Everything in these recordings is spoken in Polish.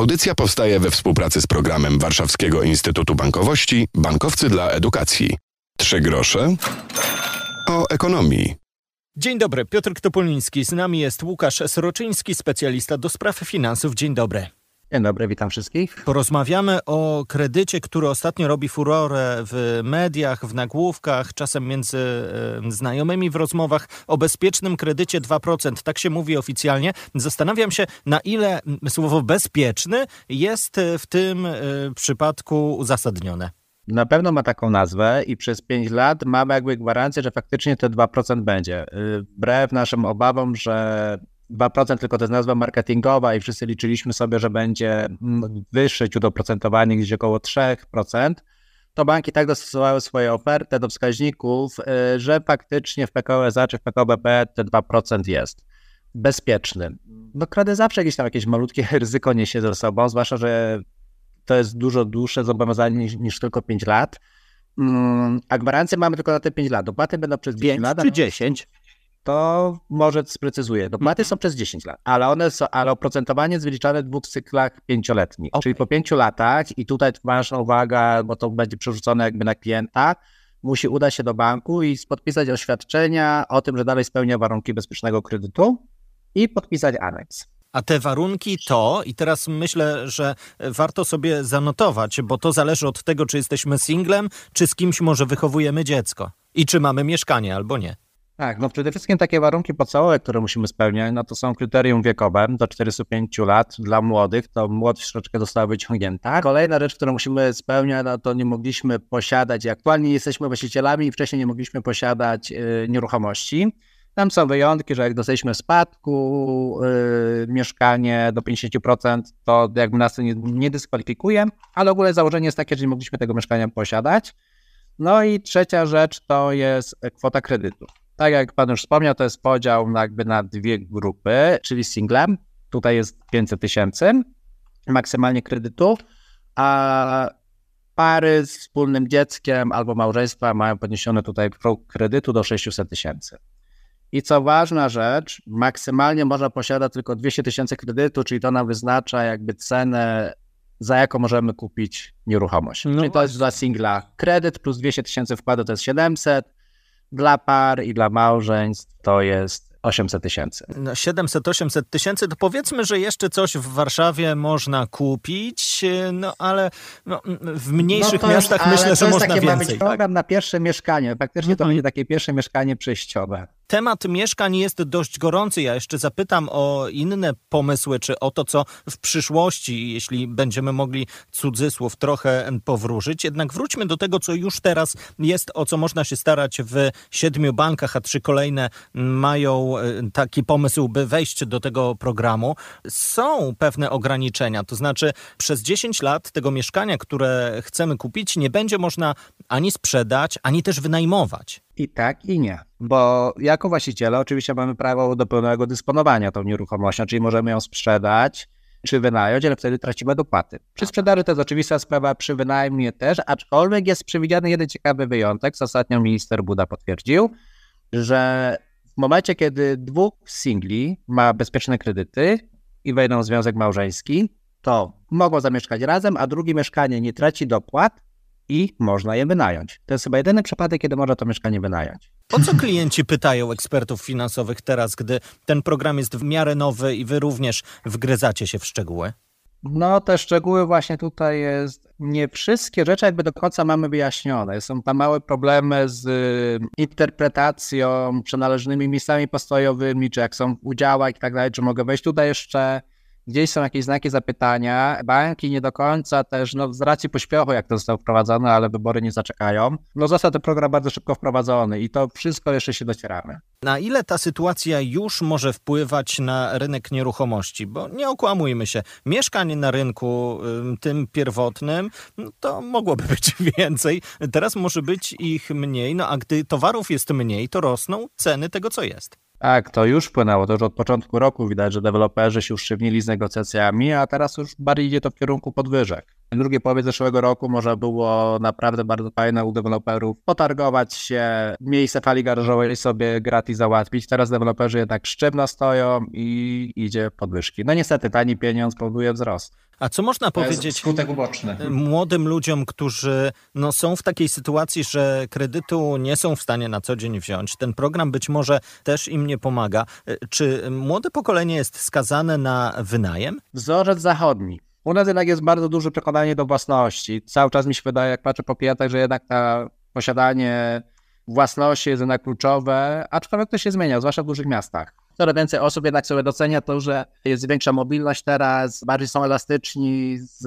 Audycja powstaje we współpracy z programem Warszawskiego Instytutu Bankowości Bankowcy dla Edukacji. Trzy grosze o ekonomii. Dzień dobry, Piotr Topoliński. Z nami jest Łukasz Sroczyński, specjalista do spraw finansów. Dzień dobry. Dzień dobry, witam wszystkich. Porozmawiamy o kredycie, który ostatnio robi furorę w mediach, w nagłówkach, czasem między e, znajomymi w rozmowach o bezpiecznym kredycie 2%. Tak się mówi oficjalnie. Zastanawiam się, na ile słowo bezpieczny jest w tym e, przypadku uzasadnione. Na pewno ma taką nazwę i przez 5 lat mamy jakby gwarancję, że faktycznie te 2% będzie. Y, wbrew naszym obawom, że 2% tylko to jest nazwa marketingowa i wszyscy liczyliśmy sobie, że będzie mm, wyższe źródło oprocentowanie gdzieś około 3%, to banki tak dostosowały swoje ofertę do wskaźników, y, że faktycznie w PKO SA czy w PKO BP te 2% jest bezpieczny. No kredyt zawsze jakieś tam jakieś malutkie ryzyko niesie ze sobą, zwłaszcza, że to jest dużo dłuższe zobowiązanie niż, niż tylko 5 lat, mm, a gwarancję mamy tylko na te 5 lat. Dopłaty będą przez 5 lat. czy 10? To może sprecyzuję. Dopłaty są przez 10 lat, ale one są, ale oprocentowanie jest wyliczane w dwóch cyklach pięcioletnich. Okay. Czyli po pięciu latach, i tutaj ważna uwaga, bo to będzie przerzucone jakby na klienta, musi udać się do banku i podpisać oświadczenia o tym, że dalej spełnia warunki bezpiecznego kredytu i podpisać aneks. A te warunki to, i teraz myślę, że warto sobie zanotować, bo to zależy od tego, czy jesteśmy singlem, czy z kimś może wychowujemy dziecko i czy mamy mieszkanie albo nie. Tak, no przede wszystkim takie warunki podstawowe, które musimy spełniać, no to są kryterium wiekowe do 45 lat dla młodych, to młodość troszeczkę została wyciągnięta. Kolejna rzecz, którą musimy spełniać, no to nie mogliśmy posiadać, aktualnie jesteśmy właścicielami i wcześniej nie mogliśmy posiadać y, nieruchomości. Tam są wyjątki, że jak dostaliśmy spadku yy, mieszkanie do 50%, to jakby nas to nie, nie dyskwalifikuje, ale ogóle założenie jest takie, że nie mogliśmy tego mieszkania posiadać. No i trzecia rzecz to jest kwota kredytu. Tak jak Pan już wspomniał, to jest podział na, jakby na dwie grupy, czyli singlem, tutaj jest 500 tysięcy maksymalnie kredytu, a pary z wspólnym dzieckiem albo małżeństwa mają podniesione tutaj próg kredytu do 600 tysięcy. I co ważna rzecz, maksymalnie można posiadać tylko 200 tysięcy kredytu, czyli to nam wyznacza jakby cenę, za jaką możemy kupić nieruchomość. No czyli to jest dla singla kredyt plus 200 tysięcy wkładu to jest 700, dla par i dla małżeństw to jest 800 tysięcy. No 700-800 tysięcy, to powiedzmy, że jeszcze coś w Warszawie można kupić, no ale no, w mniejszych no miastach myślę, że można więcej. Ma być program na pierwsze mieszkanie. Faktycznie to będzie takie pierwsze mieszkanie przejściowe. Temat mieszkań jest dość gorący. Ja jeszcze zapytam o inne pomysły, czy o to, co w przyszłości, jeśli będziemy mogli cudzysłów trochę powróżyć. Jednak wróćmy do tego, co już teraz jest, o co można się starać w siedmiu bankach, a trzy kolejne mają e, taki pomysł, by wejść do tego programu. Są pewne ograniczenia, to znaczy przez 10 lat tego mieszkania, które chcemy kupić, nie będzie można ani sprzedać, ani też wynajmować. I tak, i nie. Bo jako właściciele oczywiście mamy prawo do pełnego dysponowania tą nieruchomością, czyli możemy ją sprzedać czy wynająć, ale wtedy tracimy dopłaty. Przy sprzedaży to jest oczywista sprawa, przy wynajmie też, aczkolwiek jest przewidziany jeden ciekawy wyjątek, co ostatnio minister Buda potwierdził, że w momencie, kiedy dwóch singli ma bezpieczne kredyty i wejdą w związek małżeński, to mogą zamieszkać razem, a drugie mieszkanie nie traci dopłat, i można je wynająć. To jest chyba jedyny przypadek, kiedy można to mieszkanie wynająć. O co klienci pytają ekspertów finansowych teraz, gdy ten program jest w miarę nowy i wy również wgryzacie się w szczegóły? No, te szczegóły właśnie tutaj jest. Nie wszystkie rzeczy jakby do końca mamy wyjaśnione. Są tam małe problemy z interpretacją, przynależnymi miejscami postojowymi, czy jak są w udziałach i tak dalej, czy mogę wejść tutaj jeszcze gdzieś są jakieś znaki zapytania. Banki nie do końca też, no z racji pośpiechu, jak to zostało wprowadzone, ale wybory nie zaczekają. No został ten program bardzo szybko wprowadzony i to wszystko jeszcze się docieramy. Na ile ta sytuacja już może wpływać na rynek nieruchomości? Bo nie okłamujmy się, mieszkań na rynku tym pierwotnym no to mogłoby być więcej. Teraz może być ich mniej, no a gdy towarów jest mniej, to rosną ceny tego, co jest. Tak, to już wpłynęło. To już od początku roku widać, że deweloperzy się uszczywnili z negocjacjami, a teraz już bardziej idzie to w kierunku podwyżek. W drugiej połowie zeszłego roku można było naprawdę bardzo fajne u deweloperów potargować się, miejsce fali garażowej sobie gratis załatwić. Teraz deweloperzy jednak sztywno stoją i idzie podwyżki. No niestety tani pieniądz powoduje wzrost. A co można powiedzieć młodym ludziom, którzy no, są w takiej sytuacji, że kredytu nie są w stanie na co dzień wziąć? Ten program być może też im nie pomaga. Czy młode pokolenie jest skazane na wynajem? Wzorzec zachodni. U nas jednak jest bardzo duże przekonanie do własności. Cały czas mi się wydaje, jak patrzę po klientach, że jednak to posiadanie własności jest jednak kluczowe, aczkolwiek to się zmienia, zwłaszcza w dużych miastach. Coraz więcej osób jednak sobie docenia to, że jest większa mobilność teraz, bardziej są elastyczni z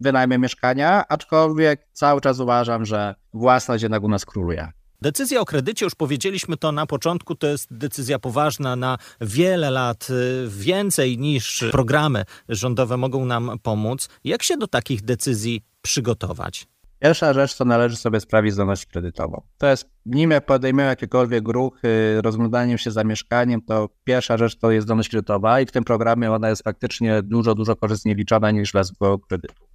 wynajmem mieszkania, aczkolwiek cały czas uważam, że własność jednak u nas króluje. Decyzja o kredycie, już powiedzieliśmy to na początku, to jest decyzja poważna na wiele lat, y, więcej niż programy rządowe mogą nam pomóc. Jak się do takich decyzji przygotować? Pierwsza rzecz, to należy sobie sprawdzić zdolność kredytową. To jest, nim jak podejmiemy jakiekolwiek ruchy, rozglądaniem się za mieszkaniem, to pierwsza rzecz to jest zdolność kredytowa i w tym programie ona jest faktycznie dużo, dużo korzystniej liczona niż dla zwykłego kredytu.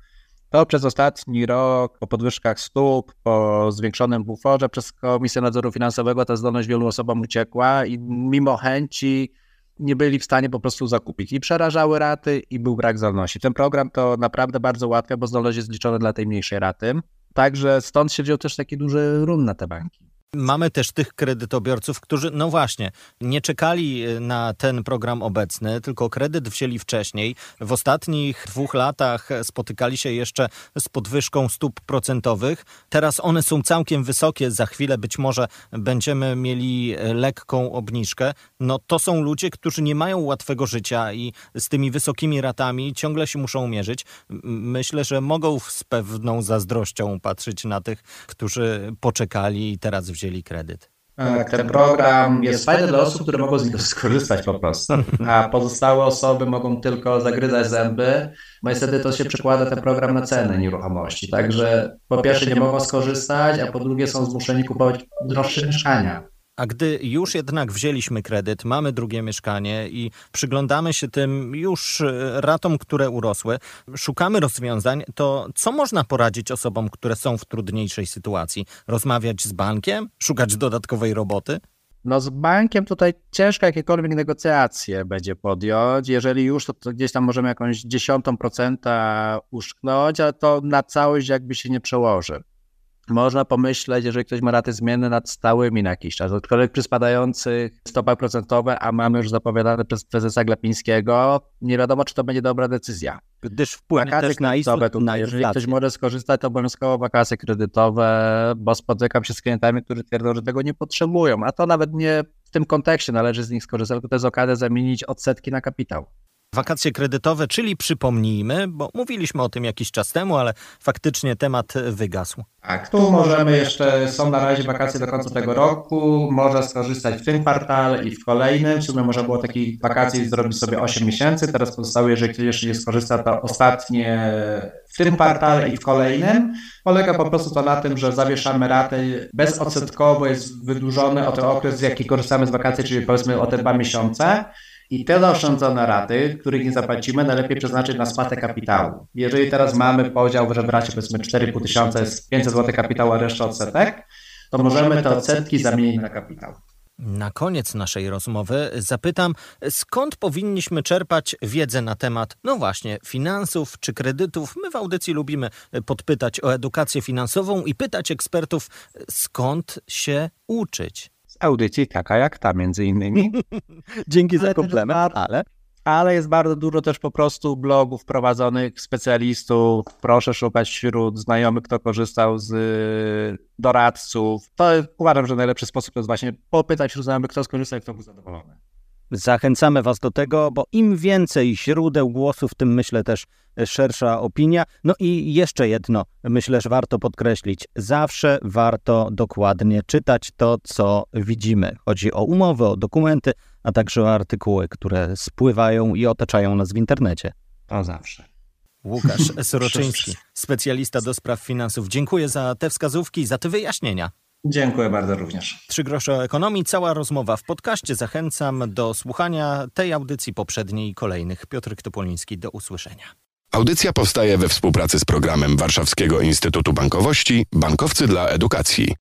To przez ostatni rok, po podwyżkach stóp, po zwiększonym buforze przez Komisję Nadzoru Finansowego ta zdolność wielu osobom uciekła i mimo chęci nie byli w stanie po prostu zakupić. I przerażały raty i był brak zdolności. Ten program to naprawdę bardzo ułatwia, bo zdolność jest liczona dla tej mniejszej raty. Także stąd się wziął też taki duży rum na te banki. Mamy też tych kredytobiorców, którzy, no właśnie, nie czekali na ten program obecny, tylko kredyt wzięli wcześniej. W ostatnich dwóch latach spotykali się jeszcze z podwyżką stóp procentowych. Teraz one są całkiem wysokie, za chwilę być może będziemy mieli lekką obniżkę. No to są ludzie, którzy nie mają łatwego życia i z tymi wysokimi ratami ciągle się muszą mierzyć. Myślę, że mogą z pewną zazdrością patrzeć na tych, którzy poczekali i teraz wzięli wzięli kredyt. Tak, ten program jest fajny dla osób, które mogą z niego skorzystać po prostu, a pozostałe osoby mogą tylko zagryzać zęby, bo niestety to się przekłada ten program na cenę nieruchomości. Także po pierwsze nie mogą skorzystać, a po drugie są zmuszeni kupować droższe mieszkania. A gdy już jednak wzięliśmy kredyt, mamy drugie mieszkanie i przyglądamy się tym już e, ratom, które urosły, szukamy rozwiązań, to co można poradzić osobom, które są w trudniejszej sytuacji? Rozmawiać z bankiem? Szukać dodatkowej roboty? No z bankiem tutaj ciężko jakiekolwiek negocjacje będzie podjąć. Jeżeli już, to, to gdzieś tam możemy jakąś dziesiątą procenta uszknąć, ale to na całość jakby się nie przełoży można pomyśleć, jeżeli ktoś ma raty zmienne nad stałymi na jakiś czas, aczkolwiek przy spadających stopach procentowych, a mamy już zapowiadane przez prezesa Glapińskiego, nie wiadomo, czy to będzie dobra decyzja. Gdyż wpłynie wakacje też na, istotę, na Jeżeli ktoś może skorzystać, to obowiązkowo wakacje kredytowe, bo spotykam się z klientami, którzy twierdzą, że tego nie potrzebują, a to nawet nie w tym kontekście należy z nich skorzystać, tylko to jest okazja zamienić odsetki na kapitał. Wakacje kredytowe, czyli przypomnijmy, bo mówiliśmy o tym jakiś czas temu, ale faktycznie temat wygasł. Tak, tu możemy jeszcze, są na razie wakacje do końca tego roku, można skorzystać w tym kwartale i w kolejnym. W sumie można było takich wakacji zrobić sobie 8 miesięcy, teraz pozostało, jeżeli ktoś jeszcze nie skorzysta, to ostatnie w tym kwartale i w kolejnym. Polega po prostu to na tym, że zawieszamy raty bezodsetkowo, jest wydłużony o ten okres, jaki korzystamy z wakacji, czyli powiedzmy o te dwa miesiące. I te zaoszczędzone raty, których nie zapłacimy, najlepiej przeznaczyć na spłatę kapitału. Jeżeli teraz mamy podział, że w racie powiedzmy 4,5 tysiąca jest 500 zł kapitału, a reszta odsetek, to możemy te odsetki zamienić na kapitał. Na koniec naszej rozmowy zapytam, skąd powinniśmy czerpać wiedzę na temat, no właśnie, finansów czy kredytów. My w audycji lubimy podpytać o edukację finansową i pytać ekspertów, skąd się uczyć audycji taka jak ta między innymi. Dzięki za komplement, ale... Ale jest bardzo dużo też po prostu blogów prowadzonych specjalistów. Proszę szukać wśród znajomych, kto korzystał z doradców. To uważam, że najlepszy sposób to jest właśnie popytać wśród znajomych, kto skorzystał i kto był zadowolony. Zachęcamy Was do tego, bo im więcej źródeł głosów, tym myślę też szersza opinia. No i jeszcze jedno, myślę, że warto podkreślić. Zawsze warto dokładnie czytać to, co widzimy. Chodzi o umowy, o dokumenty, a także o artykuły, które spływają i otaczają nas w internecie. To zawsze. Łukasz Soroczyński, specjalista do spraw finansów. Dziękuję za te wskazówki, za te wyjaśnienia. Dziękuję bardzo również. Trzy grosze o ekonomii, cała rozmowa w podcaście. Zachęcam do słuchania tej audycji poprzedniej i kolejnych. Piotr Topoliński, do usłyszenia. Audycja powstaje we współpracy z programem Warszawskiego Instytutu Bankowości Bankowcy dla Edukacji.